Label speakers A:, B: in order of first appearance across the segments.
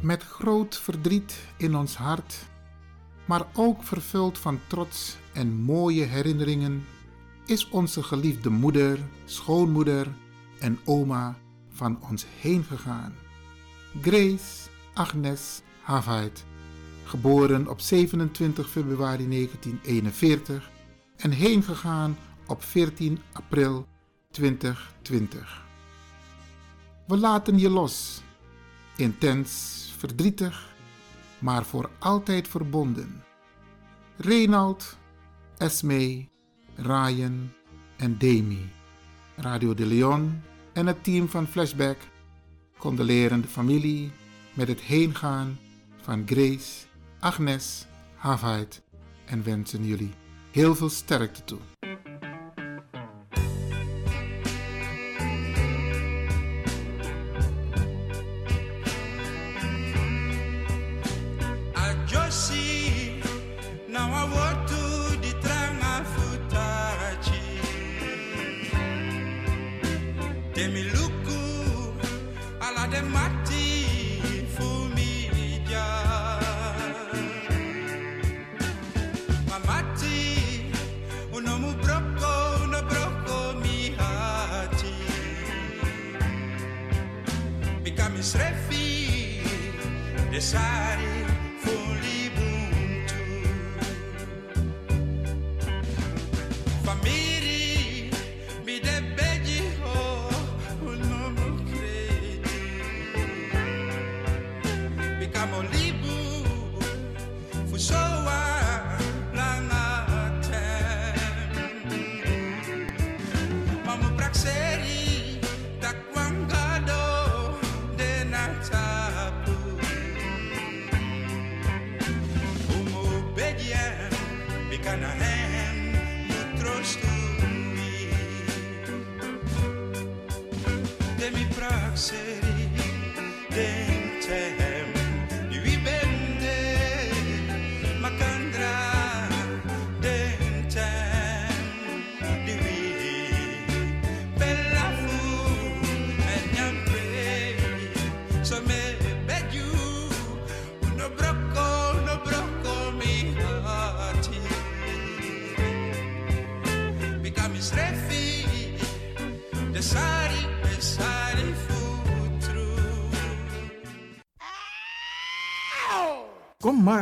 A: Met groot verdriet in ons hart, maar ook vervuld van trots en mooie herinneringen, is onze geliefde moeder, schoonmoeder en oma van ons heen gegaan. Grace Agnes Havait, geboren op 27 februari 1941 en heen gegaan op 14 april 2020. We laten je los, intens verdrietig, maar voor altijd verbonden. Renald, Esme, Ryan en Demi. Radio de Leon en het team van Flashback condoleren de familie met het heengaan van Grace, Agnes, Havait en wensen jullie heel veel sterkte toe.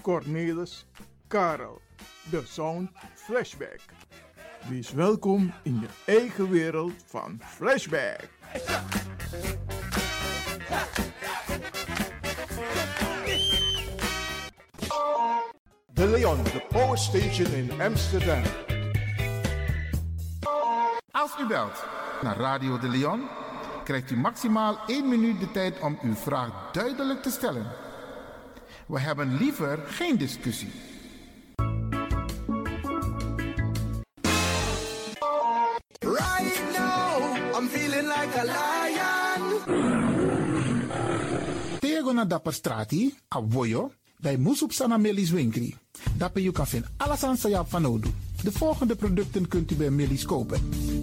B: Cornelis, Karel. De Sound Flashback. Wees welkom in je eigen wereld van Flashback. De Leon, de Power Station in Amsterdam.
A: Als u belt naar Radio de Leon, krijgt u maximaal 1 minuut de tijd om uw vraag duidelijk te stellen. We hebben liever geen discussie. Right now, I'm feeling like a lion.
C: Tego na dapper strati, aboyo, dai musup sana melis winkri. Dapper you kan vinden alles aan sa van De volgende producten kunt u bij Melis kopen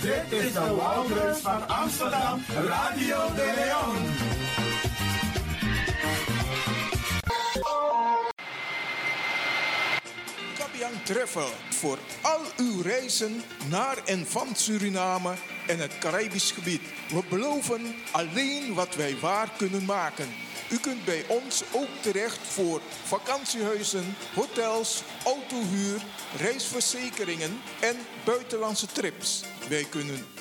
B: Dit is de Wouders van Amsterdam, Radio de Leon. Travel voor al uw reizen naar en van Suriname en het Caribisch gebied. We beloven alleen wat wij waar kunnen maken. U kunt bij ons ook terecht voor vakantiehuizen, hotels, autohuur, reisverzekeringen en buitenlandse trips. Wij kunnen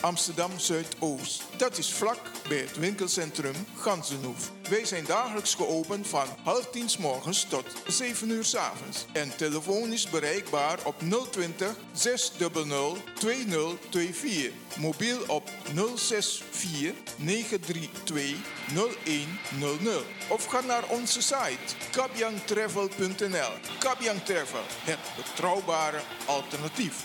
B: Amsterdam Zuidoost. Dat is vlak bij het winkelcentrum Gansenhoef. Wij zijn dagelijks geopend van half tien morgens tot 7 uur s avonds. En telefonisch bereikbaar op 020 600 2024. Mobiel op 064 932 0100. Of ga naar onze site kabyangtravel.nl. Kabyang Travel, het betrouwbare alternatief.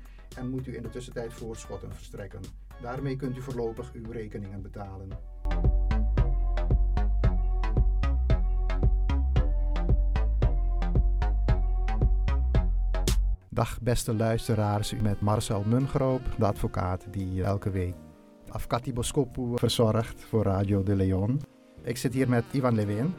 D: en moet u in de tussentijd voorschotten verstrekken. Daarmee kunt u voorlopig uw rekeningen betalen. Dag beste luisteraars, u met Marcel Mungroop, de advocaat die elke week Afkati Boskopu verzorgt voor Radio de Leon. Ik zit hier met Ivan Levin.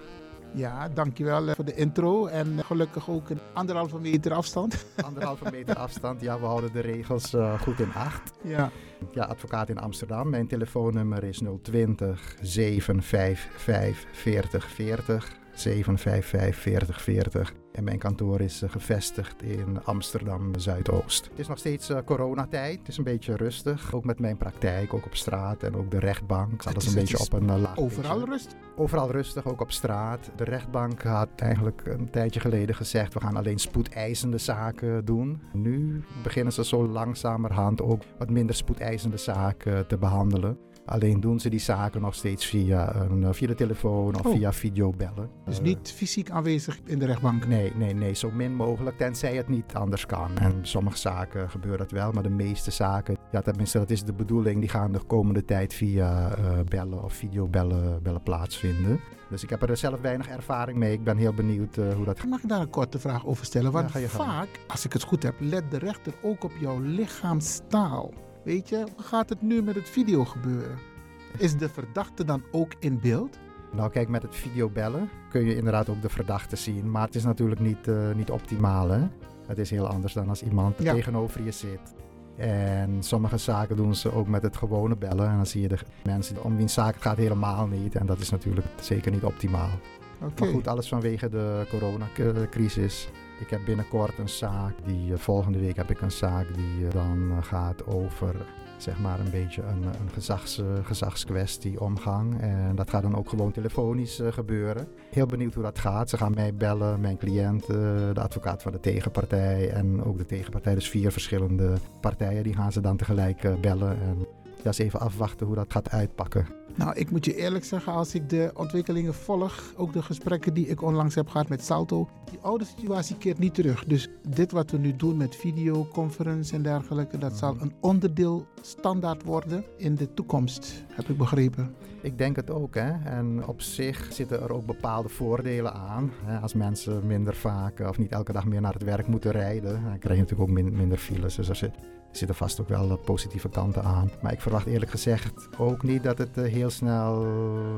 C: Ja, dankjewel eh, voor de intro en gelukkig ook een anderhalve meter afstand.
D: Anderhalve meter afstand, ja, we houden de regels uh, goed in acht.
C: Ja.
D: Ja, advocaat in Amsterdam. Mijn telefoonnummer is 020 755 40 40. 755 4040. En mijn kantoor is eh, gevestigd in Amsterdam Zuidoost. Het is nog steeds uh, coronatijd. Het is een beetje rustig. Ook met mijn praktijk, ook op straat en ook de rechtbank. Alles een beetje op een uh, laag.
C: Overal rustig?
D: Overal rustig, ook op straat. De rechtbank had eigenlijk een tijdje geleden gezegd: we gaan alleen spoedeisende zaken doen. Nu beginnen ze zo langzamerhand ook wat minder spoedeisende zaken te behandelen. Alleen doen ze die zaken nog steeds via, een, eh, via de telefoon of oh. via videobellen.
C: Dus niet fysiek aanwezig in de rechtbank?
D: Nee, nee, nee, zo min mogelijk, tenzij het niet anders kan. En sommige zaken gebeurt dat wel, maar de meeste zaken, ja, tenminste, dat is de bedoeling, die gaan de komende tijd via uh, bellen of videobellen bellen plaatsvinden. Dus ik heb er zelf weinig ervaring mee. Ik ben heel benieuwd uh, hoe dat
C: Mag ik daar een korte vraag over stellen? Want ja, vaak, als ik het goed heb, let de rechter ook op jouw lichaamstaal. Weet je, hoe gaat het nu met het video gebeuren? Is de verdachte dan ook in beeld?
D: Nou kijk, met het videobellen kun je inderdaad ook de verdachte zien. Maar het is natuurlijk niet, uh, niet optimaal hè. Het is heel anders dan als iemand tegenover je zit. En sommige zaken doen ze ook met het gewone bellen. En dan zie je de mensen om wie zaak gaat helemaal niet. En dat is natuurlijk zeker niet optimaal. Okay. Maar goed, alles vanwege de coronacrisis. Ik heb binnenkort een zaak, die, eh, volgende week heb ik een zaak die eh, dan eh, gaat over zeg maar een beetje een, een gezags, gezagskwestie, omgang. En dat gaat dan ook gewoon telefonisch gebeuren. Heel benieuwd hoe dat gaat. Ze gaan mij bellen, mijn cliënt, de advocaat van de tegenpartij en ook de tegenpartij. Dus vier verschillende partijen, die gaan ze dan tegelijk bellen. En ja, eens even afwachten hoe dat gaat uitpakken.
C: Nou, ik moet je eerlijk zeggen, als ik de ontwikkelingen volg, ook de gesprekken die ik onlangs heb gehad met Salto, die oude situatie keert niet terug. Dus dit wat we nu doen met videoconferentie en dergelijke, dat zal een onderdeel standaard worden in de toekomst, heb ik begrepen.
D: Ik denk het ook, hè. En op zich zitten er ook bepaalde voordelen aan. Als mensen minder vaak of niet elke dag meer naar het werk moeten rijden, dan krijg je natuurlijk ook minder files. Dus er zit, zitten vast ook wel positieve kanten aan. Maar ik verwacht eerlijk gezegd ook niet dat het eh, heel snel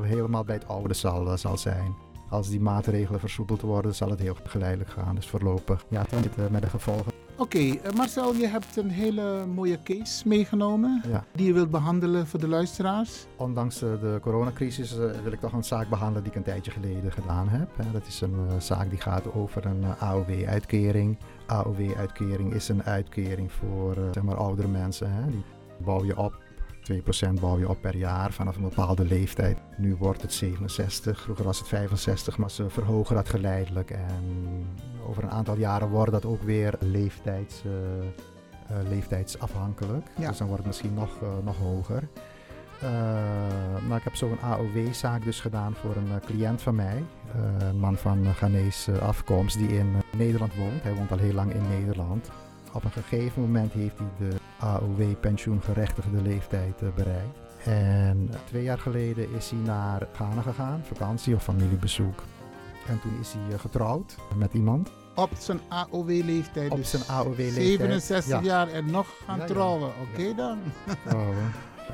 D: helemaal bij het oude zal, eh, zal zijn. Als die maatregelen versoepeld worden, zal het heel geleidelijk gaan. Dus voorlopig, ja, niet met de gevolgen.
C: Oké, eh, Marcel, je hebt een hele mooie case meegenomen die je wilt behandelen voor de luisteraars.
D: Ondanks de coronacrisis wil ik toch een zaak behandelen die ik een tijdje geleden gedaan heb. Dat is een zaak die gaat over een AOW-uitkering. AOW-uitkering is een uitkering voor zeg maar oudere mensen. Die bouw je op 2% bouw je op per jaar vanaf een bepaalde leeftijd. Nu wordt het 67, vroeger was het 65, maar ze verhogen dat geleidelijk. En over een aantal jaren wordt dat ook weer leeftijds, uh, uh, leeftijdsafhankelijk. Dus dan wordt het misschien nog, uh, nog hoger. maar ik heb zo'n AOW-zaak dus gedaan voor een cliënt van mij. een man van Ghanese afkomst die in Nederland woont. Hij woont al heel lang in Nederland. Op een gegeven moment heeft hij de AOW-pensioengerechtigde leeftijd uh, bereikt. En twee jaar geleden is hij naar Ghana gegaan, vakantie of familiebezoek. En toen is hij uh, getrouwd met iemand.
C: Op zijn AOW-leeftijd.
D: Op dus zijn AOW-leeftijd.
C: 67 jaar en nog gaan trouwen. Oké dan.
D: Oh,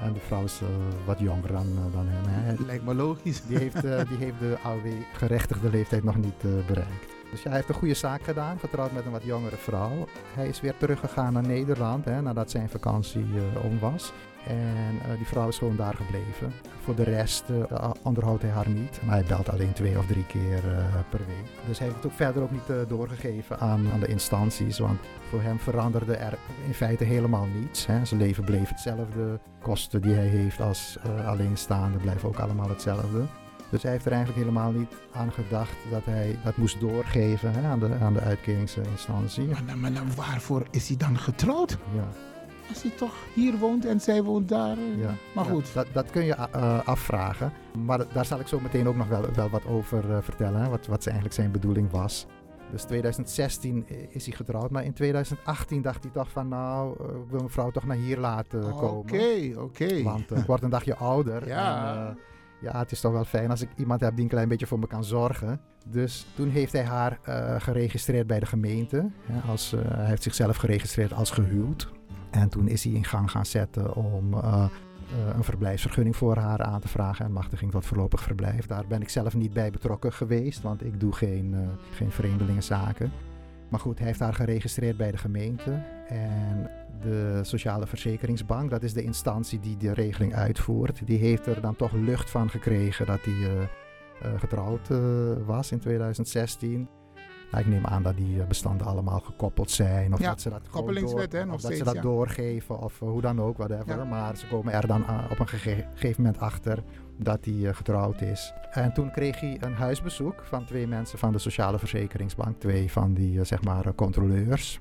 D: en de vrouw is uh, wat jonger dan, dan hem. Hè.
C: Lijkt me logisch.
D: Die heeft, die heeft de AOW-gerechtigde leeftijd nog niet bereikt. Dus hij heeft een goede zaak gedaan, getrouwd met een wat jongere vrouw. Hij is weer teruggegaan naar Nederland hè, nadat zijn vakantie uh, om was. En uh, die vrouw is gewoon daar gebleven. Voor de rest uh, onderhoudt hij haar niet. Maar hij belt alleen twee of drie keer per week. Dus hij heeft het ook verder ook niet doorgegeven aan, aan, de instanties. Want voor hem veranderde er in feite helemaal niets. Hè. Zijn leven bleef hetzelfde. Kosten die hij heeft als alleenstaande blijven ook allemaal hetzelfde. Dus hij heeft er eigenlijk helemaal niet aan gedacht dat hij dat moest doorgeven hè, aan, de, aan de uitkeringsinstantie.
C: Maar, maar, maar, waarvoor is hij dan getrouwd?
D: Ja.
C: Als hij toch hier woont en zij woont daar. Ja. Maar goed.
D: dat, dat kun je uh, afvragen. Maar daar zal ik zo meteen ook nog wel, wel wat over uh, vertellen. Hè, wat, wat eigenlijk zijn bedoeling was. Dus 2016 is hij getrouwd, maar in 2018 dacht hij toch van nou, ik wil mijn vrouw toch naar hier laten komen.
C: Oké, oké.
D: Want ik word een dagje ouder.
C: ja.
D: En, ja, het is toch wel fijn als ik iemand heb die een klein beetje voor me kan zorgen. Dus toen heeft hij haar uh, geregistreerd bij de gemeente. als, uh, hij heeft zichzelf geregistreerd als gehuwd. En toen is hij in gang gaan zetten om uh, een verblijfsvergunning voor haar aan te vragen en machtiging tot voorlopig verblijf. Daar ben ik zelf niet bij betrokken geweest, want ik doe geen, geen vreemdelingenzaken. Maar goed, hij heeft haar geregistreerd bij de gemeente. En de Sociale Verzekeringsbank, dat is de instantie die de regeling uitvoert, die heeft er dan toch lucht van gekregen dat hij, uh, getrouwd was in 2016. Nou, ik neem aan dat die bestanden allemaal gekoppeld zijn. Of
C: Ja,
D: dat ze dat,
C: koppelingswet,
D: door-
C: hè, nog
D: of dat ze dat
C: ja.
D: doorgeven of hoe dan ook, whatever.
C: Ja.
D: Maar ze komen er dan op een gege- gegeven moment achter dat hij eh, getrouwd is. En toen kreeg hij een huisbezoek van twee mensen van de Sociale Verzekeringsbank. Twee van die, eh, zeg maar, eh, controleurs.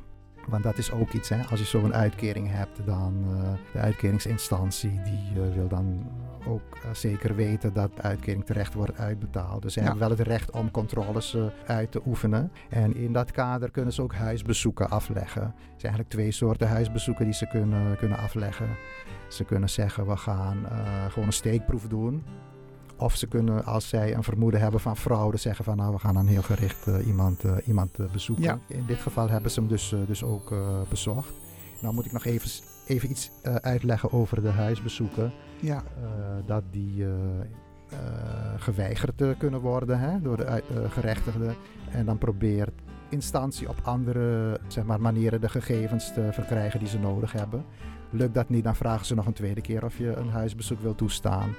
D: Want dat is ook iets, hè. Als je zo'n uitkering hebt, dan eh, de uitkeringsinstantie die eh, wil dan ook eh, zeker weten dat de uitkering terecht wordt uitbetaald. Dus ze
C: Ja.
D: hebben wel het recht om controles uit te oefenen. En in dat kader kunnen ze ook huisbezoeken afleggen. Er zijn eigenlijk twee soorten huisbezoeken die ze kunnen, kunnen afleggen. Ze kunnen zeggen, we gaan gewoon een steekproef doen. Of ze kunnen, als zij een vermoeden hebben van fraude, zeggen van nou, we gaan dan heel gericht eh, iemand, eh, iemand eh, bezoeken.
C: Ja.
D: In dit geval hebben ze hem dus, dus ook bezocht. Nou moet ik nog even, even iets uitleggen over de huisbezoeken.
C: Ja,
D: dat die geweigerd kunnen worden hè, door de gerechtigde. En dan probeert instantie op andere zeg maar, manieren de gegevens te verkrijgen die ze nodig hebben. Lukt dat niet, dan vragen ze nog een tweede keer of je een huisbezoek wil toestaan.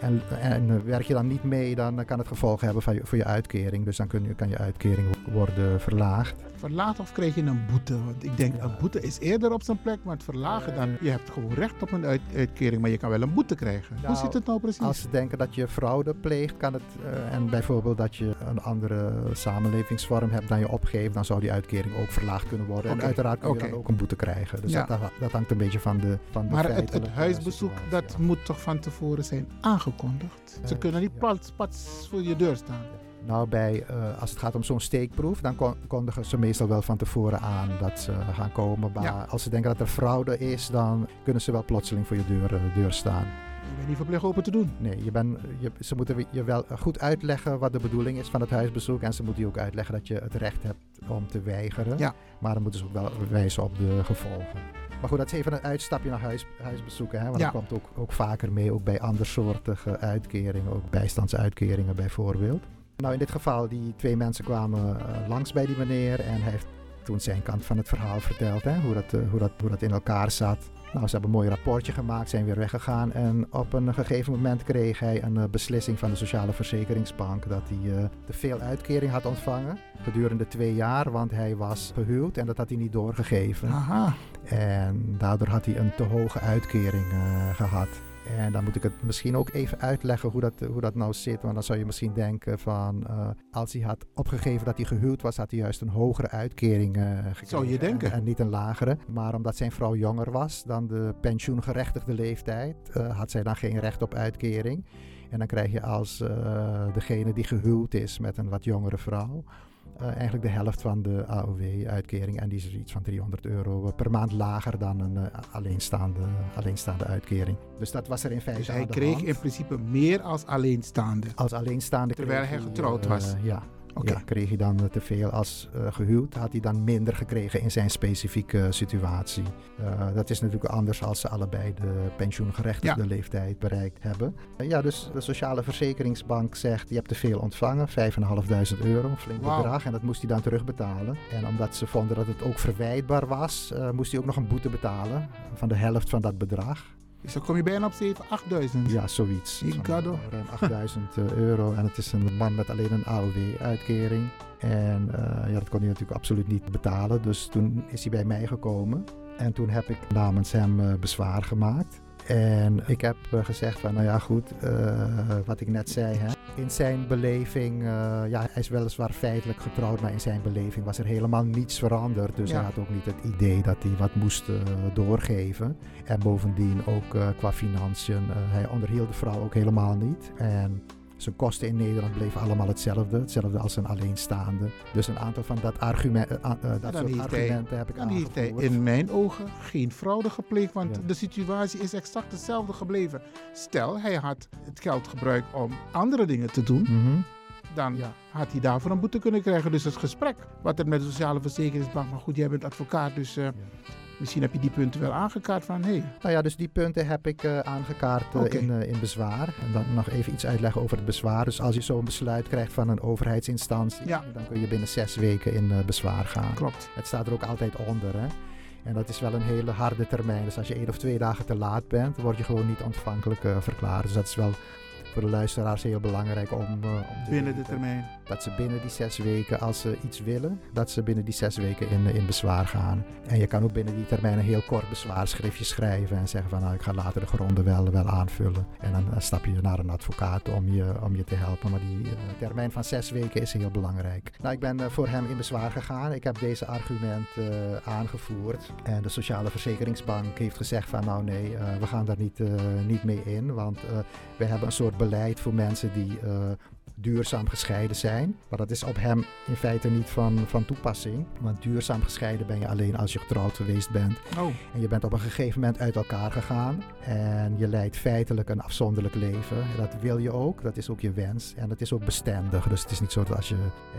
D: En, en werk je dan niet mee, dan kan het gevolgen hebben van je, voor je uitkering. Dus dan kun je, kan je uitkering worden verlaagd.
C: Verlaat of krijg je een boete? Want ik denk, een boete is eerder op zijn plek, maar het verlagen dan... Je hebt gewoon recht op een uit- uitkering, maar je kan wel een boete krijgen. Hoe
D: Nou,
C: zit het nou precies?
D: Als ze denken dat je fraude pleegt, kan het, eh, en bijvoorbeeld dat je een andere samenlevingsvorm hebt dan je opgeeft, dan zou die uitkering ook verlaagd kunnen worden. En uiteraard kun je dan ook een boete krijgen. Dus
C: Ja.
D: dat, dat hangt een beetje van de van de
C: maar het, het
D: feitelijke
C: huisbezoek,
D: situatie
C: dat moet toch van tevoren zijn aangekondigd? Ze
D: Eh,
C: kunnen niet plat, pats voor je deur staan.
D: Nou, bij, eh, als het gaat om zo'n steekproef, dan kon- kondigen ze meestal wel van tevoren aan dat ze gaan komen. Maar
C: Ja.
D: als ze denken dat er fraude is, dan kunnen ze wel plotseling voor je deur, eh, deur staan.
C: Je bent niet verplicht open te doen.
D: Nee, je ben, je, ze moeten je wel goed uitleggen wat de bedoeling is van het huisbezoek. En ze moeten je ook uitleggen dat je het recht hebt om te weigeren.
C: Ja.
D: Maar dan moeten ze ook wel wijzen op de gevolgen. Maar goed, dat is even een uitstapje naar huis, huisbezoeken. Hè? Want
C: Ja.
D: dat komt ook, ook vaker mee, ook bij andersoortige uitkeringen. Ook bijstandsuitkeringen bijvoorbeeld. Nou, in dit geval, die twee mensen kwamen eh, langs bij die meneer. En hij heeft toen zijn kant van het verhaal verteld. Hè? Hoe, dat, eh, hoe, dat, hoe dat in elkaar zat. Nou, ze hebben een mooi rapportje gemaakt, zijn weer weggegaan. En op een gegeven moment kreeg hij een eh, beslissing van de Sociale Verzekeringsbank dat hij eh, te veel uitkering had ontvangen gedurende twee jaar, want hij was gehuwd en dat had hij niet doorgegeven.
C: Aha.
D: En daardoor had hij een te hoge uitkering eh, gehad. En dan moet ik het misschien ook even uitleggen hoe dat, hoe dat nou zit. Want dan zou je misschien denken van... eh, als hij had opgegeven dat hij gehuwd was... had hij juist een hogere uitkering eh gekregen.
C: Zou je denken.
D: En, en niet een lagere. Maar omdat zijn vrouw jonger was dan de pensioengerechtigde leeftijd... eh, had zij dan geen recht op uitkering. En dan krijg je als eh, degene die gehuwd is met een wat jongere vrouw... eh, eigenlijk de helft van de AOW-uitkering. En die is iets van 300 euro per maand lager dan een eh, alleenstaande, alleenstaande uitkering. Dus dat was er in feite
C: Dus hij kreeg
D: hand.
C: in principe meer als alleenstaande.
D: Als alleenstaande
C: Terwijl hij getrouwd
D: eh,
C: was.
D: ja. Ja, kreeg hij dan eh, te veel. Als eh, gehuwd had hij dan minder gekregen in zijn specifieke situatie. Eh, dat is natuurlijk anders als ze allebei de pensioengerechtigde leeftijd bereikt hebben. Eh, ja, dus de Sociale Verzekeringsbank zegt je hebt te veel ontvangen, 5.500 euro, een flink bedrag. En dat moest hij dan terugbetalen. En omdat ze vonden dat het ook verwijtbaar was, eh, moest hij ook nog een boete betalen van de helft van dat bedrag.
C: Dus dan kom je bijna op 7, 8000.
D: Ja, zoiets.
C: Ik
D: eh, Ruim 8000 eh, euro. En het is een man met alleen een AOW-uitkering. En eh, ja, dat kon hij natuurlijk absoluut niet betalen. Dus toen is hij bij mij gekomen. En toen heb ik namens hem eh, bezwaar gemaakt. En ik heb eh, gezegd van, nou ja goed, eh, wat ik net zei. Hè. In zijn beleving, eh, ja, hij is weliswaar feitelijk getrouwd, maar in zijn beleving was er helemaal niets veranderd. Dus
C: Ja.
D: hij had ook niet het idee dat hij wat moest doorgeven. En bovendien ook qua financiën, hij onderhield de vrouw ook helemaal niet. En zijn kosten in Nederland bleven allemaal hetzelfde, hetzelfde als een alleenstaande. Dus een aantal van dat argument, eh, eh, dat soort
C: hij-
D: argumenten heb ik
C: Dan heeft hij
D: aangevoerd.
C: in mijn ogen geen fraude gepleegd, want
D: Ja.
C: de situatie is exact hetzelfde gebleven. Stel, hij had het geld gebruikt om andere dingen te doen,
D: Mhm.
C: dan
D: Ja.
C: had hij daarvoor een boete kunnen krijgen. Dus het gesprek wat er met de Sociale Verzekeringsbank, maar goed, jij bent advocaat, dus eh, misschien heb je die punten wel aangekaart van, hé, hey,
D: Nou ja, dus die punten heb ik eh, aangekaart eh, in, eh, in bezwaar. En dan nog even iets uitleggen over het bezwaar. Dus als je zo'n besluit krijgt van een overheidsinstantie,
C: Ja.
D: dan kun je binnen zes weken in bezwaar gaan.
C: klopt.
D: Het staat er ook altijd onder. Hè? En dat is wel een hele harde termijn. Dus als je één of twee dagen te laat bent, word je gewoon niet ontvankelijk verklaard. Dus dat is wel voor de luisteraars heel belangrijk om, om
C: binnen de termijn.
D: Dat ze binnen die zes weken, als ze iets willen, dat ze binnen die zes weken in, in bezwaar gaan. En je kan ook binnen die termijn een heel kort bezwaarschriftje schrijven en zeggen van nou ik ga later de gronden wel, wel aanvullen. En dan stap je naar een advocaat om je, om je te helpen. Maar die termijn van zes weken is heel belangrijk. Nou, ik ben voor hem in bezwaar gegaan. Ik heb deze argumenten aangevoerd. En de Sociale Verzekeringsbank heeft gezegd van nou nee, we gaan daar niet, niet mee in. Want we hebben een soort beleid voor mensen die duurzaam gescheiden zijn. Maar dat is op hem in feite niet van, van toepassing. Want duurzaam gescheiden ben je alleen als je getrouwd geweest bent.
C: Oh.
D: En je bent op een gegeven moment uit elkaar gegaan. En je leidt feitelijk een afzonderlijk leven. En dat wil je ook. Dat is ook je wens. En het is ook bestendig. Dus het is niet zo dat als je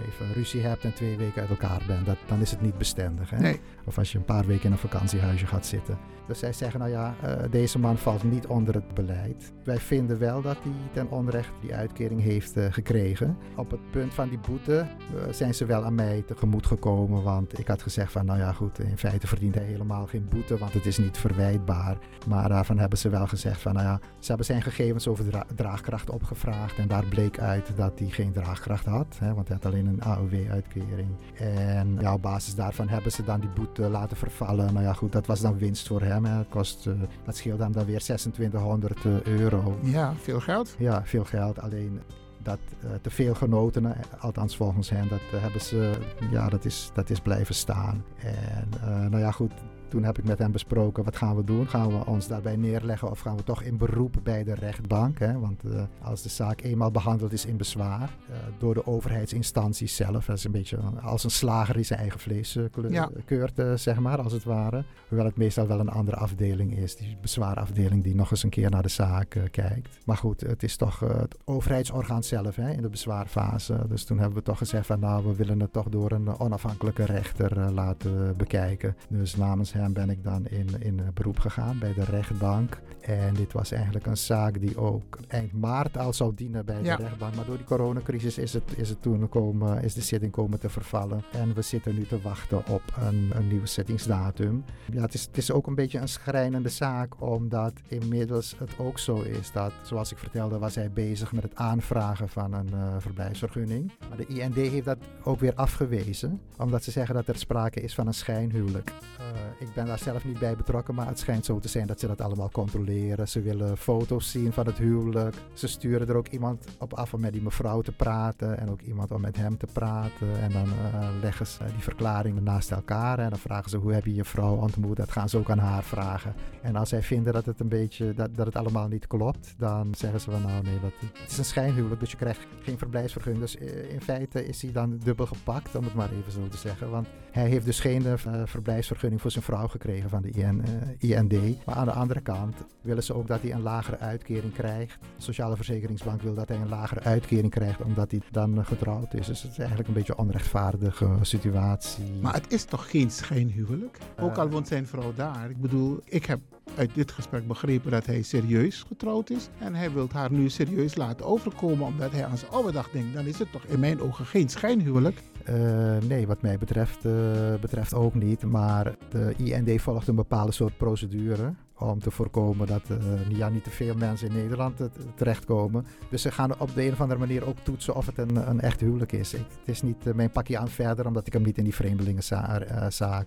D: even ruzie hebt en twee weken uit elkaar bent, dat, dan is het niet bestendig. Hè?
C: Nee.
D: Of als je een paar weken in een vakantiehuisje gaat zitten. Dus zij zeggen, nou ja, uh, deze man valt niet onder het beleid. Wij vinden wel dat hij ten onrecht die uitkering heeft uh, gekregen. Op het punt van die boete uh, zijn ze wel aan mij tegemoet gekomen. Want ik had gezegd van, nou ja goed, in feite verdient hij helemaal geen boete. Want het is niet verwijtbaar. Maar daarvan hebben ze wel gezegd van, nou ja, ze hebben zijn gegevens over dra draagkracht opgevraagd. En daar bleek uit dat hij geen draagkracht had. Hè, want hij had alleen een AOW-uitkering. En ja, op basis daarvan hebben ze dan die boete laten vervallen. Nou ja goed, dat was dan winst voor hem. Hè. Kost, uh, dat scheelt hem dan weer 2600 uh, euro.
C: Ja, veel geld.
D: Ja, veel geld. Alleen dat uh, te veel genoten, althans volgens hen, dat hebben ze, ja, dat is, dat is blijven staan. En nou ja goed, toen heb ik met hem besproken, wat gaan we doen? Gaan we ons daarbij neerleggen of gaan we toch in beroep bij de rechtbank? Hè? Want uh, als de zaak eenmaal behandeld is in bezwaar uh, door de overheidsinstanties zelf, dat is een beetje als een slager die zijn eigen vlees
C: ja.
D: keurt, zeg maar, als het ware. Hoewel het meestal wel een andere afdeling is, die bezwaarafdeling die nog eens een keer naar de zaak kijkt. Maar goed, het is toch het overheidsorgaan zelf hè, in de bezwaarfase. Dus toen hebben we toch gezegd van nou, we willen het toch door een onafhankelijke rechter laten bekijken. Dus namens hem ben ik dan in, in beroep gegaan bij de rechtbank. En dit was eigenlijk een zaak die ook eind maart al zou dienen bij
C: Ja.
D: de rechtbank. Maar door die coronacrisis is het, is het toen komen, is de zitting komen te vervallen. En we zitten nu te wachten op een, een nieuwe zittingsdatum. Ja, het is, het is ook een beetje een schrijnende zaak, omdat inmiddels het ook zo is dat, zoals ik vertelde, was hij bezig met het aanvragen van een uh, verblijfsvergunning. Maar de IND heeft dat ook weer afgewezen, omdat ze zeggen dat er sprake is van een schijnhuwelijk. Uh, ik ben daar zelf niet bij betrokken, maar het schijnt zo te zijn dat ze dat allemaal controleren. Ze willen foto's zien van het huwelijk. Ze sturen er ook iemand op af om met die mevrouw te praten en ook iemand om met hem te praten. En dan uh, leggen ze die verklaringen naast elkaar en dan vragen ze hoe heb je je vrouw ontmoet. Dat gaan ze ook aan haar vragen. En als zij vinden dat het een beetje, dat, dat het allemaal niet klopt, dan zeggen ze van nou nee, dat, het is een schijnhuwelijk, dus je krijgt geen verblijfsvergunning. Dus uh, in feite is hij dan dubbel gepakt, om het maar even zo te zeggen. Want hij heeft dus geen uh, verblijfsvergunning voor zijn vrouw gekregen van de IN, uh, IND. Maar aan de andere kant willen ze ook dat hij een lagere uitkering krijgt. De Sociale Verzekeringsbank wil dat hij een lagere uitkering krijgt omdat hij dan getrouwd is. Dus het is eigenlijk een beetje een onrechtvaardige situatie.
C: Maar het is toch geen schijnhuwelijk? Ook al woont zijn vrouw daar. Ik bedoel, ik heb uit dit gesprek begrepen dat hij serieus getrouwd is. En hij wil haar nu serieus laten overkomen omdat hij aan zijn oude dag denkt. Dan is het toch in mijn ogen geen schijnhuwelijk.
D: Uh, nee, wat mij betreft, uh, betreft ook niet. Maar de IND volgt een bepaalde soort procedure om te voorkomen dat uh, ja, niet te veel mensen in Nederland terechtkomen. Dus ze gaan op de een of andere manier ook toetsen of het een, een echt huwelijk is. Ik, het is niet uh, mijn pakje aan verder, omdat ik hem niet in die vreemdelingenzaak.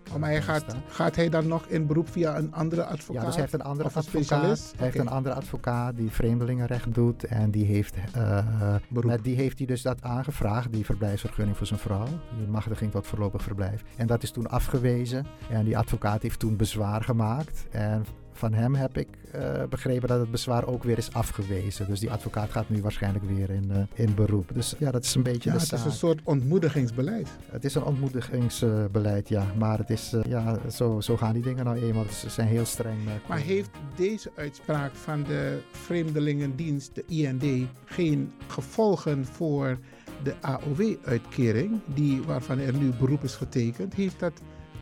C: Uh, maar hij gaat, gaat hij dan nog in beroep via een andere advocaat?
D: Ja, dus hij heeft een andere
C: een
D: advocaat.
C: specialist?
D: Hij heeft een andere advocaat die vreemdelingenrecht doet. En die heeft, met die heeft hij dus dat aangevraagd, die verblijfsvergunning voor zijn vrouw. Die machtiging tot voorlopig verblijf. En dat is toen afgewezen. En die advocaat heeft toen bezwaar gemaakt. En van hem heb ik uh, begrepen dat het bezwaar ook weer is afgewezen. Dus die advocaat gaat nu waarschijnlijk weer in, uh, in beroep. Dus ja, dat is een beetje
C: ja,
D: de
C: het
D: zaak.
C: is een soort ontmoedigingsbeleid.
D: Het is een ontmoedigingsbeleid, ja. Maar het is, uh, ja, zo, zo gaan die dingen nou eenmaal. Ze zijn heel streng.
C: maar heeft deze uitspraak van de Vreemdelingendienst, de IND, geen gevolgen voor de AOW-uitkering, die, waarvan er nu beroep is getekend? Heeft dat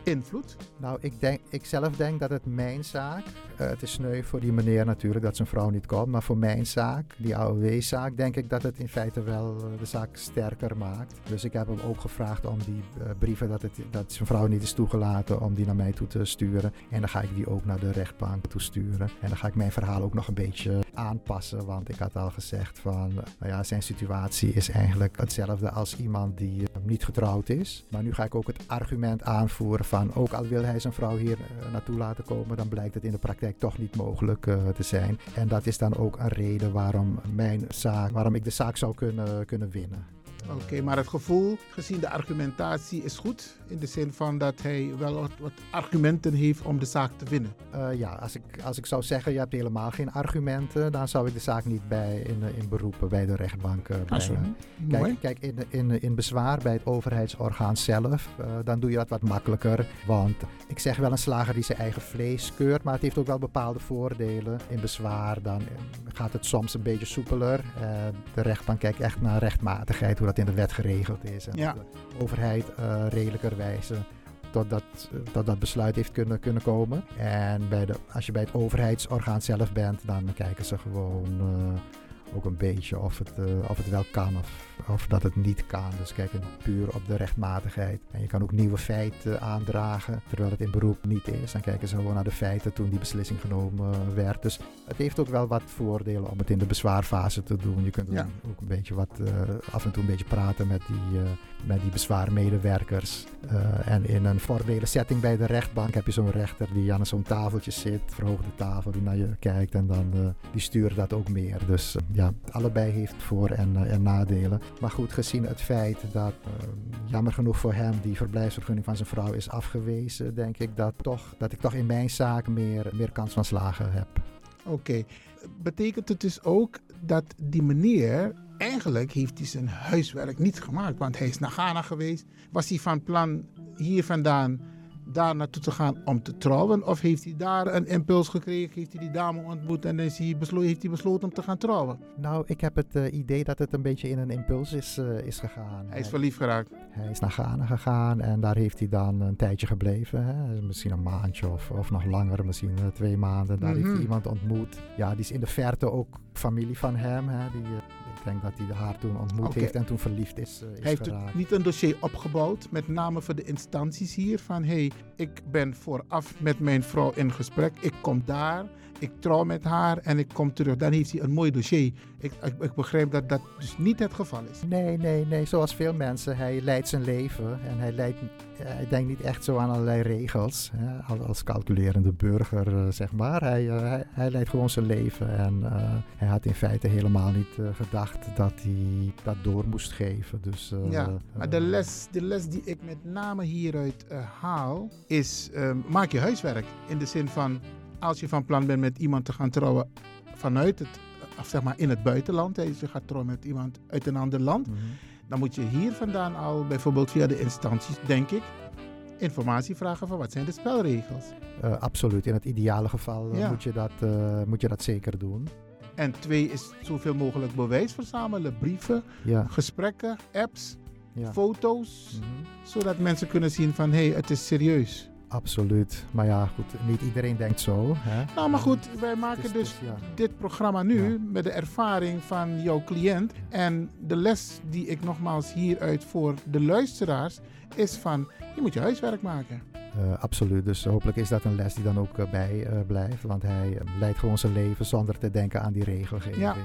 C: invloed?
D: Nou, ik, denk, ik zelf denk dat het mijn zaak, uh, het is sneu voor die meneer natuurlijk dat zijn vrouw niet komt, maar voor mijn zaak, die AOW-zaak, denk ik dat het in feite wel uh, de zaak sterker maakt. Dus ik heb hem ook gevraagd om die uh, brieven dat, het, dat zijn vrouw niet is toegelaten, om die naar mij toe te sturen. En dan ga ik die ook naar de rechtbank toe sturen. En dan ga ik mijn verhaal ook nog een beetje aanpassen, want ik had al gezegd van, nou ja, zijn situatie is eigenlijk hetzelfde als iemand die niet getrouwd is. Maar nu ga ik ook het argument aanvoeren ook al wil hij zijn vrouw hier uh, naartoe laten komen, dan blijkt het in de praktijk toch niet mogelijk uh, te zijn. En dat is dan ook een reden waarom mijn zaak, waarom ik de zaak zou kunnen, kunnen winnen.
C: Oké, okay, maar het gevoel, gezien de argumentatie, is goed. In de zin van dat hij wel wat, wat argumenten heeft om de zaak te winnen.
D: Uh, ja, als ik, als ik zou zeggen, je hebt helemaal geen argumenten, dan zou ik de zaak niet bij in, in beroepen bij de rechtbank uh, brengen. Kijk, kijk in, in, in bezwaar bij het overheidsorgaan zelf, uh, dan doe je dat wat makkelijker. Want ik zeg wel een slager die zijn eigen vlees keurt, maar het heeft ook wel bepaalde voordelen. In bezwaar dan gaat het soms een beetje soepeler. de rechtbank kijkt echt naar rechtmatigheid, hoe dat in de wet geregeld is. En
C: ja.
D: de overheid uh, redelijkerwijze tot dat, tot dat besluit heeft kunnen, kunnen komen. En bij de, als je bij het overheidsorgaan zelf bent, dan kijken ze gewoon uh, ook een beetje of het, uh, of het wel kan of, of dat het niet kan. Dus kijken puur op de rechtmatigheid. En je kan ook nieuwe feiten aandragen, terwijl het in beroep niet is. Dan kijken ze gewoon naar de feiten toen die beslissing genomen werd. Dus het heeft ook wel wat voordelen om het in de bezwaarfase te doen. Je kunt
C: ja.
D: ook een beetje wat, uh, af en toe een beetje praten met die, uh, met die bezwaarmedewerkers. Uh, en in een formele setting bij de rechtbank heb je zo'n rechter die aan zo'n tafeltje zit, verhoogde tafel, die naar je kijkt en dan die stuurt dat ook meer. Dus ja, allebei heeft voor- en, en nadelen. Maar goed, gezien het feit dat jammer genoeg voor hem die verblijfsvergunning van zijn vrouw is afgewezen, denk ik dat, toch, dat ik toch in mijn zaak meer, meer kans van slagen heb.
C: Oké, betekent het dus ook dat die meneer eigenlijk heeft hij zijn huiswerk niet gemaakt, want hij is naar Ghana geweest. Was hij van plan hier vandaan daar naartoe te gaan om te trouwen? Of heeft hij daar een impuls gekregen, heeft hij die dame ontmoet en is hij beslo heeft hij besloten om te gaan trouwen?
D: Nou, ik heb het uh, idee dat het een beetje in een impuls is, uh, is gegaan.
C: Hij is verliefd geraakt?
D: Hij is naar Ghana gegaan en daar heeft hij dan een tijdje gebleven. Hè? Misschien een maandje of, of nog langer, misschien uh, twee maanden. Daar heeft hij iemand ontmoet. Ja, die is in de verte ook familie van hem. Hè? Die, ik denk dat hij haar toen ontmoet okay. heeft en toen verliefd is, uh, is
C: Hij heeft
D: geraakt.
C: niet een dossier opgebouwd, met name voor de instanties hier. Van hé, hey, ik ben vooraf met mijn vrouw in gesprek. Ik kom daar, ik trouw met haar en ik kom terug. Dan heeft hij een mooi dossier. Ik, ik, ik begrijp dat dat dus niet het geval is.
D: Nee, nee, nee. Zoals veel mensen. Hij leidt zijn leven en hij, leidt, hij denkt niet echt zo aan allerlei regels. Hè, als calculerende burger, uh, zeg maar. Hij, uh, hij, hij, leidt gewoon zijn leven en uh, hij had in feite helemaal niet gedacht dat hij dat door moest geven. Dus,
C: ja, maar de les, de les die ik met name hieruit haal is: maak je huiswerk. In de zin van als je van plan bent met iemand te gaan trouwen vanuit het, of zeg maar in het buitenland, hè, dus je gaat trouwen met iemand uit een ander land,
D: Mhm.
C: mm -hmm. dan moet je hier vandaan al, bijvoorbeeld via de instanties, denk ik, informatie vragen van wat zijn de spelregels.
D: Uh, absoluut, in het ideale geval
C: Ja.
D: moet, je dat, uh, moet je dat zeker doen.
C: En twee is zoveel mogelijk bewijs verzamelen, brieven,
D: Ja,
C: gesprekken, apps,
D: ja.
C: foto's,
D: Mhm.
C: zodat mensen kunnen zien van hé, hey, het is serieus.
D: Absoluut. Maar ja, goed, niet iedereen denkt zo. Hè?
C: Nou, maar goed, wij maken
D: is-
C: dus
D: het is- ja.
C: dit programma nu
D: Ja.
C: met de ervaring van jouw cliënt. En de les die ik nogmaals hieruit voor de luisteraars is van je moet je huiswerk maken.
D: Eh, absoluut. Dus hopelijk is dat een les die dan ook eh, bij eh, blijft. Want hij leidt gewoon zijn leven zonder te denken aan die regelgeving.
C: Ja.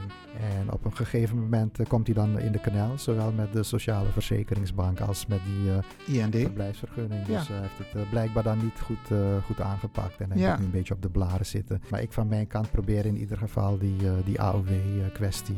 D: En op een gegeven moment komt hij dan in de knel. Zowel met de Sociale Verzekeringsbank als met die
C: IND.
D: verblijfsvergunning.
C: Ja.
D: Dus hij heeft het blijkbaar dan niet goed, goed aangepakt. En hij
C: Ja.
D: moet nu een beetje op de blaren zitten. Maar ik van mijn kant probeer in ieder geval die, die AOW-kwestie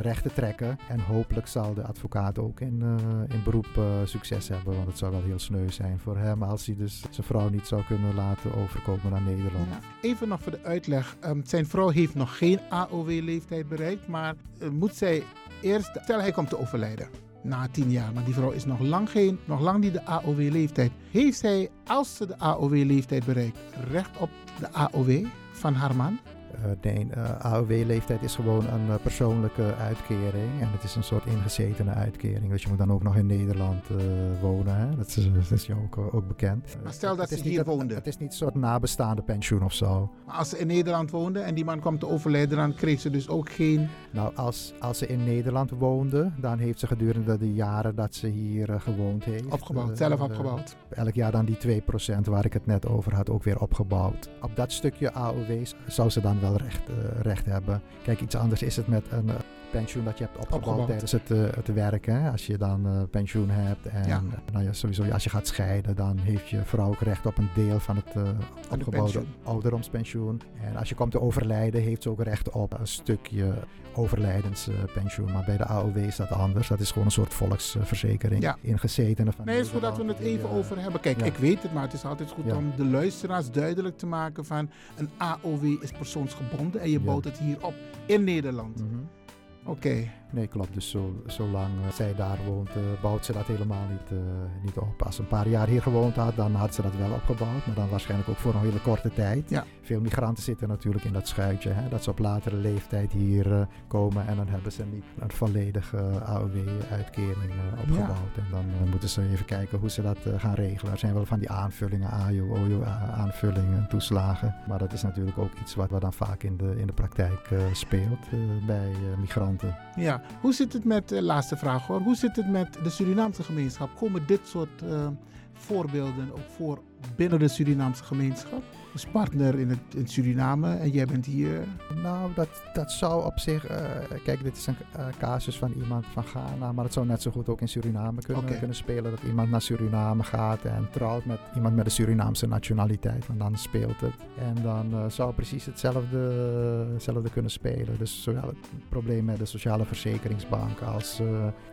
D: recht te trekken. En hopelijk zal de advocaat ook in, eh, in beroep eh, succes hebben. Want het zou wel heel sneu zijn voor hem als hij dus zijn vrouw niet zou kunnen laten overkomen naar Nederland.
C: Even nog voor de uitleg. Ehm, zijn vrouw heeft nog geen AOW-leeftijd bereikt, maar eh, moet zij eerst, stel hij komt te overlijden na tien jaar, maar die vrouw is nog lang, geen, nog lang niet de AOW-leeftijd. Heeft zij, als ze de AOW-leeftijd bereikt, recht op de AOW van haar man?
D: Eh, nee, eh, AOW-leeftijd is gewoon een eh, persoonlijke uitkering. En het is een soort ingezetene uitkering. Dus je moet dan ook nog in Nederland wonen. Hè? Dat is, dat is jou ook, ook bekend.
C: Maar stel dat
D: het
C: ze hier woonden.
D: Het is niet een soort nabestaande pensioen of zo.
C: Maar als ze in Nederland woonde en die man kwam te overlijden, dan kreeg ze dus ook geen.
D: Nou, als, als ze in Nederland woonde, dan heeft ze gedurende de jaren dat ze hier gewoond heeft...
C: Opgebouwd, zelf opgebouwd.
D: elk jaar dan die 2% waar ik het net over had ook weer opgebouwd. Op dat stukje AOW's zou ze dan wel recht, eh, recht hebben. Kijk, iets anders is het met een eh, pensioen dat je hebt opgebouwd,
C: Opgebouwd.
D: tijdens het, eh, het werk. Hè? Als je dan eh, pensioen hebt en
C: Ja.
D: nou ja, sowieso als je gaat scheiden, dan heeft je vrouw ook recht op een deel van het eh, opgebouwde
C: pensioen.
D: ouderdomspensioen. En als je komt te overlijden, heeft ze ook recht op een stukje overlijdenspensioen. Maar bij de AOW is dat anders. Dat is gewoon een soort volksverzekering.
C: Ja.
D: Van
C: Nee, het is goed dat we het even over hebben. Kijk,
D: ja.
C: ik weet het, maar het is altijd goed om de luisteraars duidelijk te maken van een AOW is persoonsgebonden en je bouwt het hier op in Nederland.
D: mhm.
C: Oké,
D: Nee, klopt. Dus zo, zolang eh, zij daar woont, eh, bouwt ze dat helemaal niet, eh, niet op. Als ze een paar jaar hier gewoond had, dan had ze dat wel opgebouwd. Maar dan waarschijnlijk ook voor een hele korte tijd.
C: Ja.
D: Veel migranten zitten natuurlijk in dat schuitje. Hè, dat ze op latere leeftijd hier komen. En dan hebben ze niet een volledige AOW-uitkering opgebouwd. En dan moeten ze even kijken hoe ze dat gaan regelen. Er zijn wel van die aanvullingen, AJO, OJO, aanvullingen, toeslagen. Maar dat is natuurlijk ook iets wat, wat dan vaak in de, in de praktijk speelt bij migranten.
C: ja. Hoe zit het met, eh, laatste vraag hoor, hoe zit het met de Surinaamse gemeenschap? Komen dit soort eh, voorbeelden ook voor binnen de Surinaamse gemeenschap? Partner in, het, in Suriname en jij bent hier.
D: Nou, dat, dat zou op zich. eh, kijk, dit is een eh, casus van iemand van Ghana, maar het zou net zo goed ook in Suriname kunnen, kunnen spelen. Dat iemand naar Suriname gaat en trouwt met iemand met de Surinaamse nationaliteit. Want dan speelt het. En dan eh, zou precies hetzelfde, hetzelfde kunnen spelen. Dus zowel het probleem met de sociale verzekeringsbank als,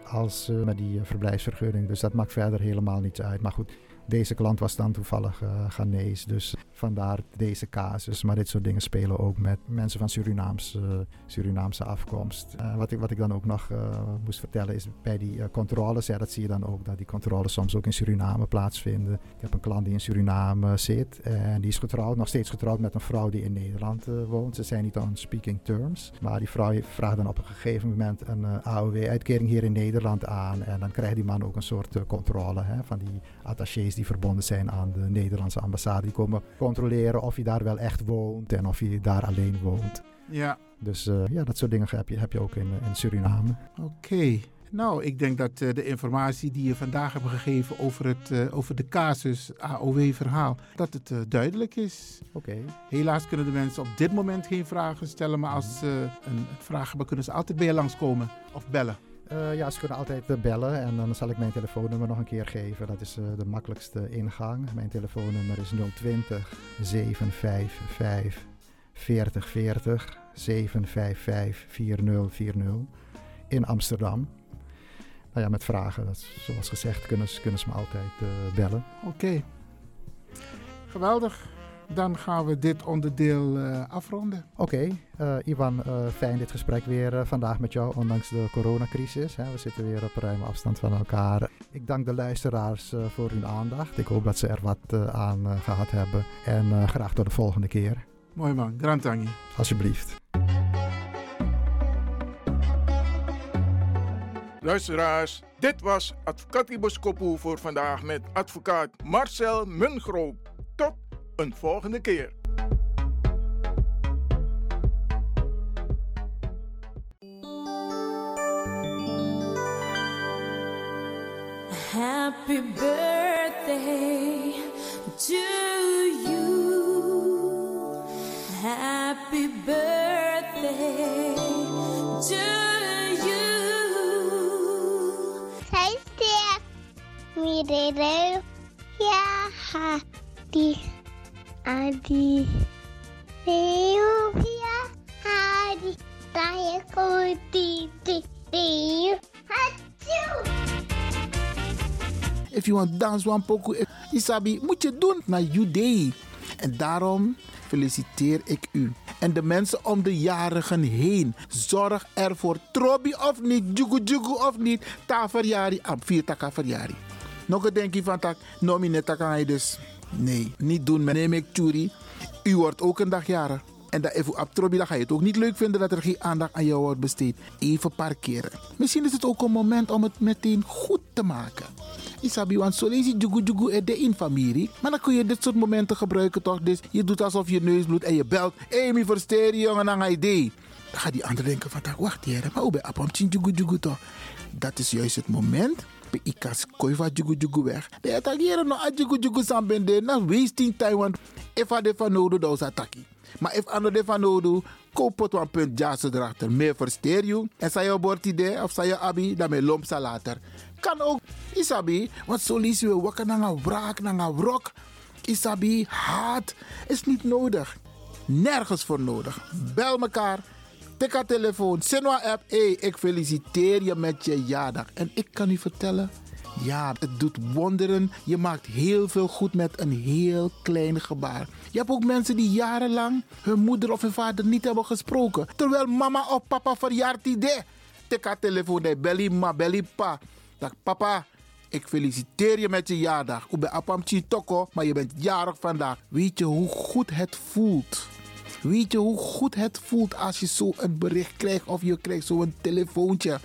D: als met die verblijfsvergunning. Dus dat maakt verder helemaal niets uit. Maar goed. Deze klant was dan toevallig eh Ghanese, dus vandaar deze casus. Maar dit soort dingen spelen ook met mensen van Surinaamse, Surinaamse afkomst. Eh, wat, ik, wat ik dan ook nog eh, moest vertellen is bij die controles, ja, dat zie je dan ook, dat die controles soms ook in Suriname plaatsvinden. Ik heb een klant die in Suriname zit en die is getrouwd, nog steeds getrouwd met een vrouw die in Nederland woont. Ze zijn niet on speaking terms, maar die vrouw vraagt dan op een gegeven moment een AOW-uitkering hier in Nederland aan. En dan krijgt die man ook een soort controle hè, van die attachés die verbonden zijn aan de Nederlandse ambassade. Die komen controleren of je daar wel echt woont en of je daar alleen woont.
C: Ja,
D: Dus eh, ja, dat soort dingen heb je, heb je ook in, in Suriname.
C: Oké. Nou, ik denk dat eh, de informatie die je vandaag hebt gegeven over, het, eh, over de casus AOW-verhaal, dat het duidelijk is.
D: Oké.
C: Helaas kunnen de mensen op dit moment geen vragen stellen, maar als ze een vraag hebben, kunnen ze altijd bij je langskomen of bellen.
D: Eh, ja, ze kunnen altijd eh, bellen en dan zal ik mijn telefoonnummer nog een keer geven. Dat is eh, de makkelijkste ingang. Mijn telefoonnummer is 020 755 4040 755 4040 in Amsterdam. Nou ja, met vragen, zoals gezegd, kunnen ze, kunnen ze me altijd bellen.
C: Oké. Geweldig. Dan gaan we dit onderdeel eh, afronden.
D: Oké, eh, Ivan, eh, fijn dit gesprek weer vandaag met jou, ondanks de coronacrisis. Hè. We zitten weer op ruime afstand van elkaar. Ik dank de luisteraars eh, voor hun aandacht. Ik hoop dat ze er wat aan eh, gehad hebben. En eh, graag tot de volgende keer,
C: Mooi man. Grantangi.
D: alsjeblieft.
B: Luisteraars, dit was Advocatibus Kopu voor vandaag met advocaat Marcel Mungroop. Een volgende keer.
E: Happy birthday to you. Happy birthday to you.
F: Zij sterk. Mirere. Ja, hadi. Adi. Deo, ja, hadi. Taya deo. Hatsjoe.
C: If you want dance one pokoe, eh, Isabi, moet je doen naar Judei. En daarom feliciteer ik u. En de mensen om de jarigen heen. Zorg ervoor, trobi of niet, jugu jugu of niet. Ta verjari, am vier taka verjari. Nog een denkje van tak, nomi net taka hij dus. Nee, niet doen, neem ik churi. U wordt ook een dag jarig. En dat even abtrobi, dan ga je het ook niet leuk vinden dat er geen aandacht aan jou wordt besteed. Even parkeren. Misschien is het ook een moment om het meteen goed te maken. Isabi, want zo lees je jugu de in familie. Maar dan kun je dit soort momenten gebruiken toch? Dus je doet alsof je neus bloedt en je belt. Mi versteer je jongen, je idee. Dan gaat die ander denken van, wacht hier, maar hoe ben apam chin jugu jugu toch? Dat is juist het moment. Bij ikas koiva jugu jugu weg. De attackeren no a jugu jugu sambende. Na wasting time, want if a de van nodig, dan is attackie. Maar if ander de van nodig, koop het een punt jassen erachter. Meer versteer je. En bord idee of zei je abi, me lomp sa later. Kan ook, isabi, want zo lees je wakker naar een wraak, naar een wrok. Isabi, haat is niet nodig. Nergens voor nodig. Bel mekaar. Tik haar telefoon. Sinwa app. Hey, ik feliciteer je met je jaardag. En ik kan u vertellen. Ja, het doet wonderen. Je maakt heel veel goed met een heel klein gebaar. Je hebt ook mensen die jarenlang hun moeder of hun vader niet hebben gesproken. Terwijl mama of papa verjaart idee. Tik haar telefoon. Nee, belly ma, belly pa. Dag papa. Ik feliciteer je met je jaardag. Ik ben apam toko, maar je bent jarig vandaag. Weet je hoe goed het voelt? Weet je hoe goed het voelt als je zo een bericht krijgt of je krijgt zo'n telefoontje?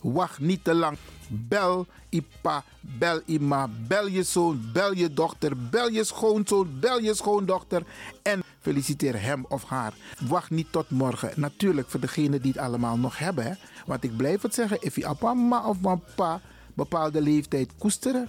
C: Wacht niet te lang. Bel Ipa, bel Ima, bel je zoon, bel je dochter, bel je schoonzoon, bel je schoondochter en feliciteer hem of haar. Wacht niet tot morgen. Natuurlijk voor degenen die het allemaal nog hebben. Hè? Want ik blijf het zeggen, if je mama of papa bepaalde leeftijd koesteren.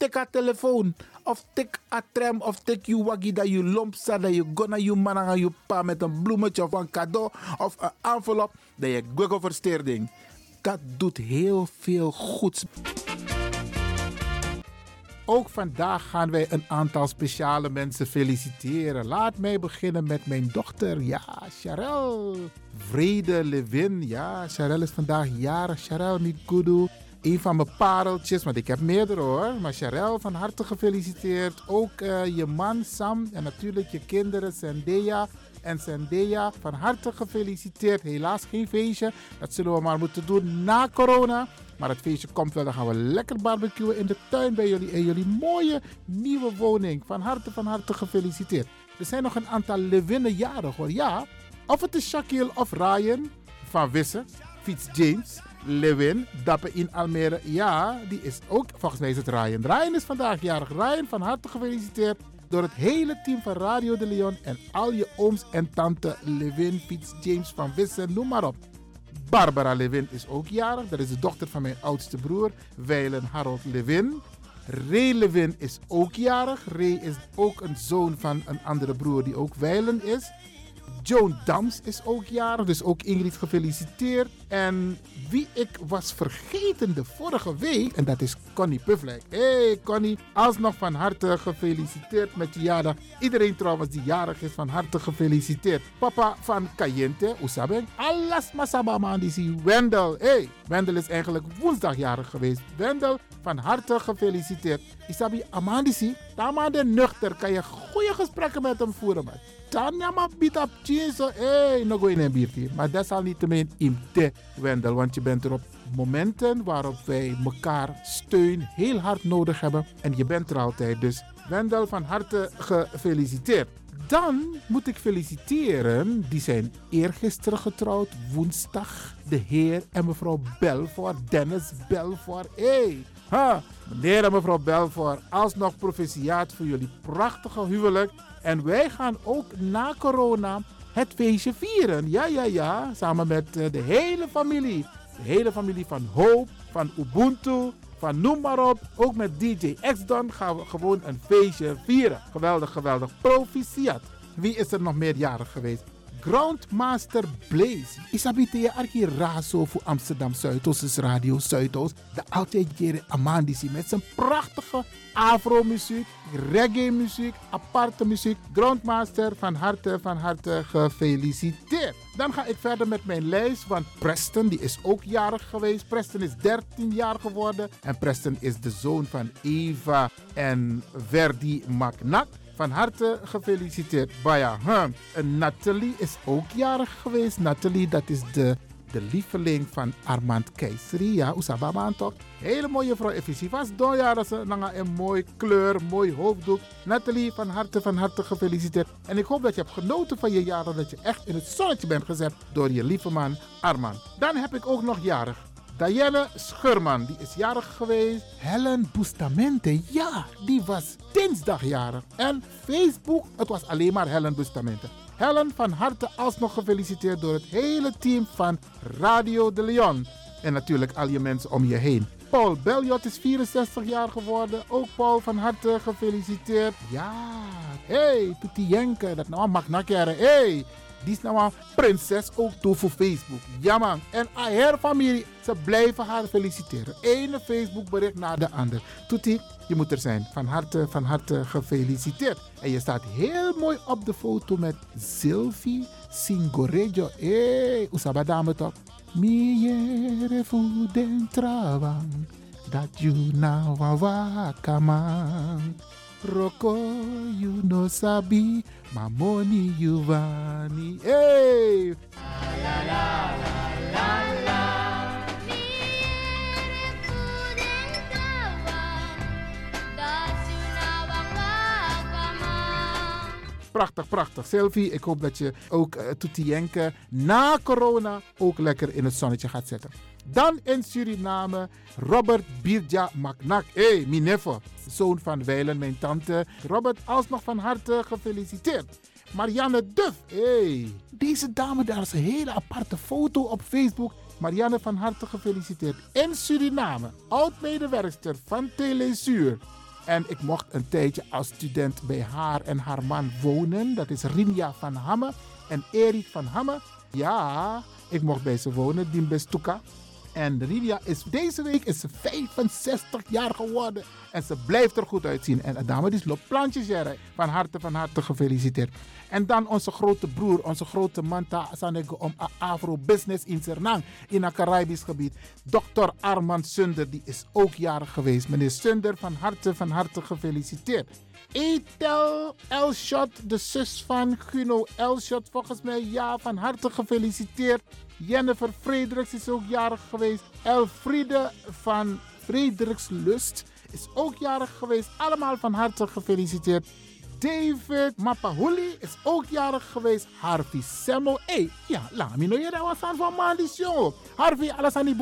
C: tik haar telefoon. Of tik a tram of tik je waggie dat je lomp staat. Dat je gonna je man aan je pa met een bloemetje of een cadeau of een envelop. Dat je google versteerding. Dat doet heel veel goeds. Ook vandaag gaan wij een aantal speciale mensen feliciteren. Laat mij beginnen met mijn dochter, ja, Charel. Vrede Levin, ja, Charel is vandaag jarig. Charel niet kudu. Een van mijn pareltjes, want ik heb meerdere hoor. Maar Charel, van harte gefeliciteerd. Ook uh, je man Sam en natuurlijk je kinderen Zendaya en Zendaya. Van harte gefeliciteerd. Helaas geen feestje. Dat zullen we maar moeten doen na corona. Maar het feestje komt wel. Dan gaan we lekker barbecuen in de tuin bij jullie. In jullie mooie nieuwe woning. Van harte, van harte gefeliciteerd. Er zijn nog een aantal Lewinnen jarig hoor. Ja, of het is Shaquille of Ryan van Wissen. Fiets James. Lewin, Dappen in Almere. Ja, die is ook, volgens mij is het Ryan. Ryan is vandaag jarig. Ryan, van harte gefeliciteerd door het hele team van Radio de Leon en al je ooms en tante Lewin, Fiets, James van Wissen, noem maar op. Barbara Lewin is ook jarig. Dat is de dochter van mijn oudste broer, Weilen Harold Lewin. Ray Lewin is ook jarig. Ray is ook een zoon van een andere broer die ook Weilen is. Joan Dams is ook jarig, dus ook Ingrid gefeliciteerd. En wie ik was vergeten de vorige week, en dat is Connie Pufflijk. Hey Connie, alsnog van harte gefeliciteerd met je jaardag. Iedereen trouwens die jarig is, van harte gefeliciteerd. Papa van Cayente, Oesaben. Alles masaba man, die zie Wendel. Hey, Wendel is eigenlijk woensdag jarig geweest. Wendel, van harte gefeliciteerd. Isabi Amandisi, Tamade nuchter, kan je goede gesprekken met hem voeren, man. Tanya ma bit op chinso, hey, no go in een biertje. Maar niet in te Wendel, want je bent er op momenten waarop wij elkaar steun heel hard nodig hebben. En je bent er altijd, dus Wendel van harte gefeliciteerd. Dan moet ik feliciteren, die zijn eergisteren getrouwd, woensdag. De heer en mevrouw Belfort, Dennis Belfort. Hey, ha, meneer en mevrouw Belfort, alsnog proficiaat voor jullie prachtige huwelijk. En wij gaan ook na corona het feestje vieren. Ja, ja, ja. Samen met eh, de hele familie. De hele familie van Hoop, van Ubuntu, van noem maar op. Ook met DJ X-Don gaan we gewoon een feestje vieren. Geweldig, geweldig. Proficiat. Wie is er nog meerjarig geweest? Groundmaster Blaze. Isabite je arki razo voor Amsterdam Zuidoost is Radio Zuidoost. De altijd jere Amandisi met zijn prachtige afro-muziek, reggae-muziek, aparte muziek. Groundmaster, van harte, van harte gefeliciteerd. Dan ga ik verder met mijn lijst, want Preston die is ook jarig geweest. Preston is 13 jaar geworden en Preston is de zoon van Eva en Verdi McNack. Van harte gefeliciteerd. Baya. Huh. En Nathalie is ook jarig geweest. Nathalie, dat is de, de lieveling van Armand Keiseri. Ja, Oesababa toch? Hele mooie vrouw. Efficie was ja, dat ze een mooi kleur, mooi hoofddoek. Nathalie, van harte, van harte gefeliciteerd. En ik hoop dat je hebt genoten van je jaren. Dat je echt in het zonnetje bent gezet door je lieve man Armand. Dan heb ik ook nog jarig. Diane Schurman, die is jarig geweest. Helen Bustamente, ja, die was dinsdag jarig. En Facebook, het was alleen maar Helen Bustamente. Helen, van harte alsnog gefeliciteerd door het hele team van Radio de Leon. En natuurlijk al je mensen om je heen. Paul Beljot is 64 jaar geworden. Ook Paul van harte gefeliciteerd. Ja, hey, Tuti Jenke, dat nou mag nakjaren. Hey, die is nou prinses ook toe voor Facebook. Ja man. En haar familie, ze blijven haar feliciteren. Ene Facebook bericht na de ander. Toetie, je moet er zijn. Van harte, van harte gefeliciteerd. En je staat heel mooi op de foto met Sylvie Singorejo. Hé, hey, Usaba dame toch? Miere den travang. Dat you na wawakaman. Roko you no sabi, mamoni you vani. Hey! La, la, la, Prachtig, prachtig. Selfie, ik hoop dat je ook uh, na corona ook lekker in het zonnetje gaat zetten. Dan in Suriname Robert Birja Maknak. Hé, hey, Mineffe, zoon van Weilen, mijn tante. Robert, alsnog van harte gefeliciteerd. Marianne Duff, hey. Deze dame, daar is een hele aparte foto op Facebook. Marianne van harte gefeliciteerd. In Suriname, oud-medewerkster van Telesuur. En ik mocht een tijdje als student bij haar en haar man wonen. Dat is Rinja van Hamme en Erik van Hamme. Ja, ik mocht bij ze wonen, Dimbestuka. En Rinja is deze week is ze 65 jaar geworden. En ze blijft er goed uitzien. En de dame die loopt plantjes. Van harte, van harte gefeliciteerd. En dan onze grote broer, onze grote manta Sanego om Afro Business in Sernang. In het Caribisch gebied. Dr. Armand Sunder, die is ook jarig geweest. Meneer Sunder, van harte, van harte gefeliciteerd. Etel Elshot, de zus van Guno Elshot, volgens mij ja, van harte gefeliciteerd. Jennifer Frederiks is ook jarig geweest. Elfriede van Frederikslust is ook jarig geweest. Allemaal van harte gefeliciteerd. David Mapahuli is ook jarig geweest. Harvey Semmel. Hey, ja, laat me nou je was van Mandis, jongen. Harvey Alassani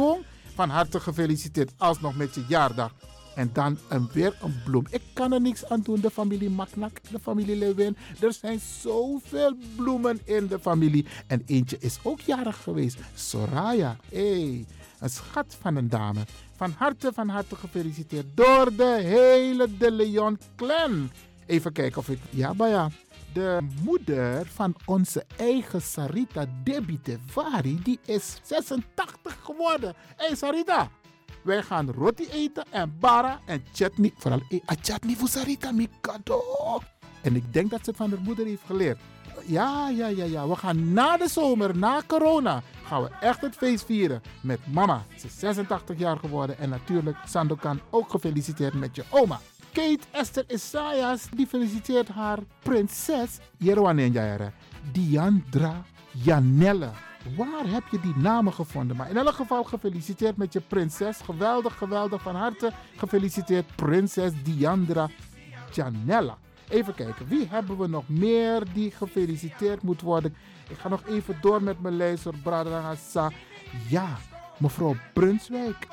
C: van harte gefeliciteerd. Alsnog met je jaardag. En dan een, weer een bloem. Ik kan er niks aan doen. De familie Maknak, de familie Lewin. Er zijn zoveel bloemen in de familie. En eentje is ook jarig geweest. Soraya. Hey, een schat van een dame. Van harte, van harte gefeliciteerd door de hele De Leon clan. Even kijken of ik... Ja, maar ja. De moeder van onze eigen Sarita Debbie Tevari, die is 86 geworden. Hé hey Sarita, wij gaan roti eten en bara en chutney. Vooral a chutney mikado. En ik denk dat ze van haar moeder heeft geleerd. Ja, ja, ja, ja. We gaan na de zomer, na corona, gaan we echt het feest vieren met mama. Ze is 86 jaar geworden en natuurlijk Sandokan ook gefeliciteerd met je oma. Kate Esther Isaias, die feliciteert haar prinses Jerwanenjayere, Diandra Janelle. Waar heb je die namen gevonden? Maar in elk geval gefeliciteerd met je prinses. Geweldig, geweldig. Van harte gefeliciteerd prinses Diandra Janella. Even kijken, wie hebben we nog meer die gefeliciteerd moet worden? Ik ga nog even door met mijn lijst. Bradangasa. Ja, mevrouw Brunswijk.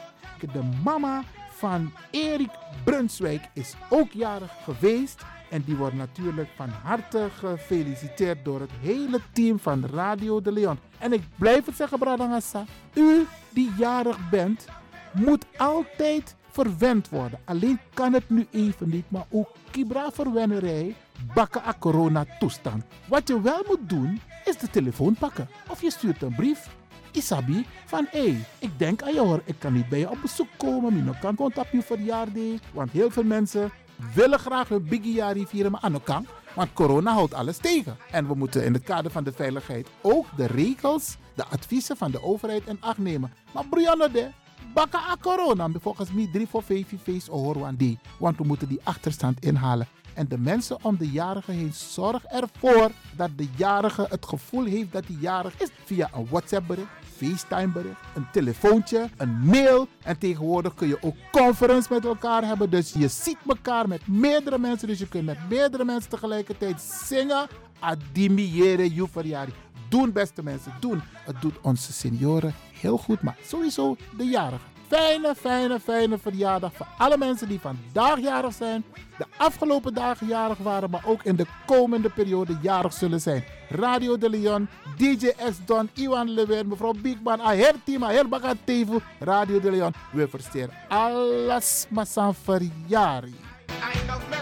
C: De mama van Erik Brunswijk is ook jarig geweest. En die wordt natuurlijk van harte gefeliciteerd door het hele team van Radio de Leon. En ik blijf het zeggen, Bradangasa. U die jarig bent, moet altijd verwend worden. Alleen kan het nu even niet, maar ook Kibra verwennerij bakken a corona toestand. Wat je wel moet doen, is de telefoon pakken. Of je stuurt een brief. Isabi van hé, hey, ik denk aan je hoor, ik kan niet bij je op bezoek komen. Ik kan komt op je verjaardag. Want heel veel mensen willen graag hun biggie vieren, maar aan kan. Want corona houdt alles tegen. En we moeten in het kader van de veiligheid ook de regels, de adviezen van de overheid in acht nemen. Maar Brianna de, bakken a corona. Volgens mij drie voor vijf feest horen die. Want we moeten die achterstand inhalen. En de mensen om de jarige heen, zorg ervoor dat de jarige het gevoel heeft dat hij jarig is. Via een WhatsApp bericht, FaceTime bericht, een telefoontje, een mail. En tegenwoordig kun je ook conference met elkaar hebben. Dus je ziet elkaar met meerdere mensen. Dus je kunt met meerdere mensen tegelijkertijd zingen. Adimiere je verjaardag. Doen beste mensen, doen. Het doet onze senioren heel goed. Maar sowieso de jarigen fijne, fijne, fijne verjaardag voor alle mensen die vandaag jarig zijn, de afgelopen dagen jarig waren, maar ook in de komende periode jarig zullen zijn. Radio de Leon, DJ S Don, Iwan Lewin, mevrouw Bigman, Aher Team, Aher Bagatevu, Radio de Leon. We versteren alles maar zijn verjaardag.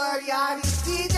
G: Ieri you verjaardag,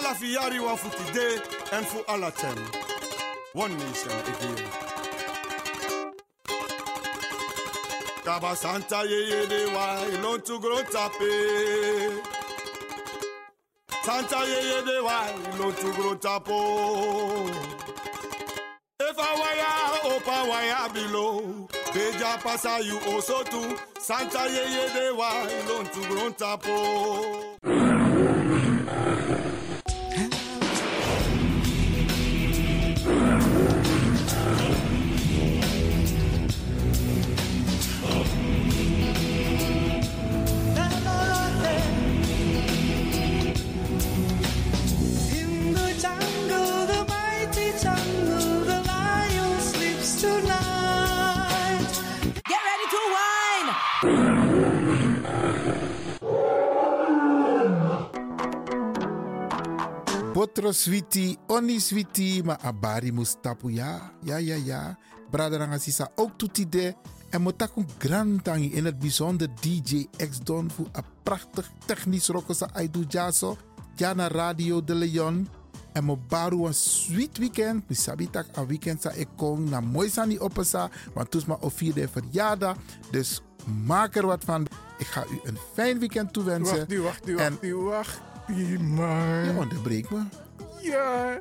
H: Ala fiari wan futi de en fu ala tem. One nation again. Kaba Santa ye ye de wa ilon tu gro tape. Santa ye ye de wa ilon tu gro tapo. If wire open wire below, Beja pasa you also too. Santa ye ye de wa ilon tu gro tapo.
C: Potro switi, oni switi, ma abari mustapu ya. Ja, ja, ja. Braderanga sisa ook toetide. En motaku grantangi in het bijzonder DJ X Don voor een prachtig technisch rokosa aidu jaso. Jana Radio de Leon. En mo baru een sweet weekend. Mi sabi tak een weekend sa ik kom na mooi sani opesa. Want toes ma o vierde verjaardag. Dus maak er wat van. Ik ga u een fijn weekend toewensen.
B: Wacht, wacht, die,
C: En-
B: wacht, die, wacht. Die.
C: Ja, onderbreek me.
B: Ja,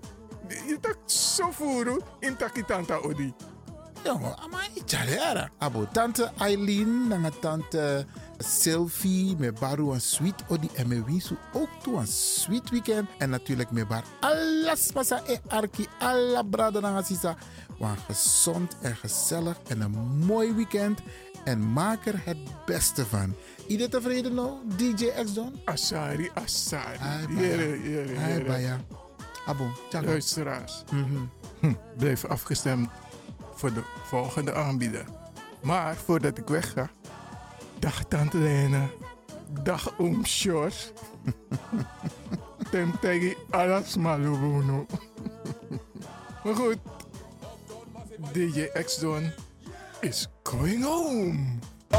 B: je tak zo voeren in takitanta odi.
C: Jongen, ama italiara. Abo tante Eileen, nanga tante Sylvie, me baru een sweet odi en me winsu ook toe een sweet weekend. En natuurlijk me bar alles masa e arki, alla brada nanga sisa. Wan gezond en gezellig en een mooi weekend. En maak er het beste van. Iedereen tevreden nou, DJ X Don?
B: Asari, asari.
C: Hai, baya. Hai, baya. Abo, tjalo.
B: Luisteraars,
C: Mhm.
B: hm, blijf afgestemd voor de volgende aanbieder. Maar voordat ik wegga, dag Tante Lena, dag Oom Sjors. Temtegi alas malubuno. maar goed, DJ X-Don is going home.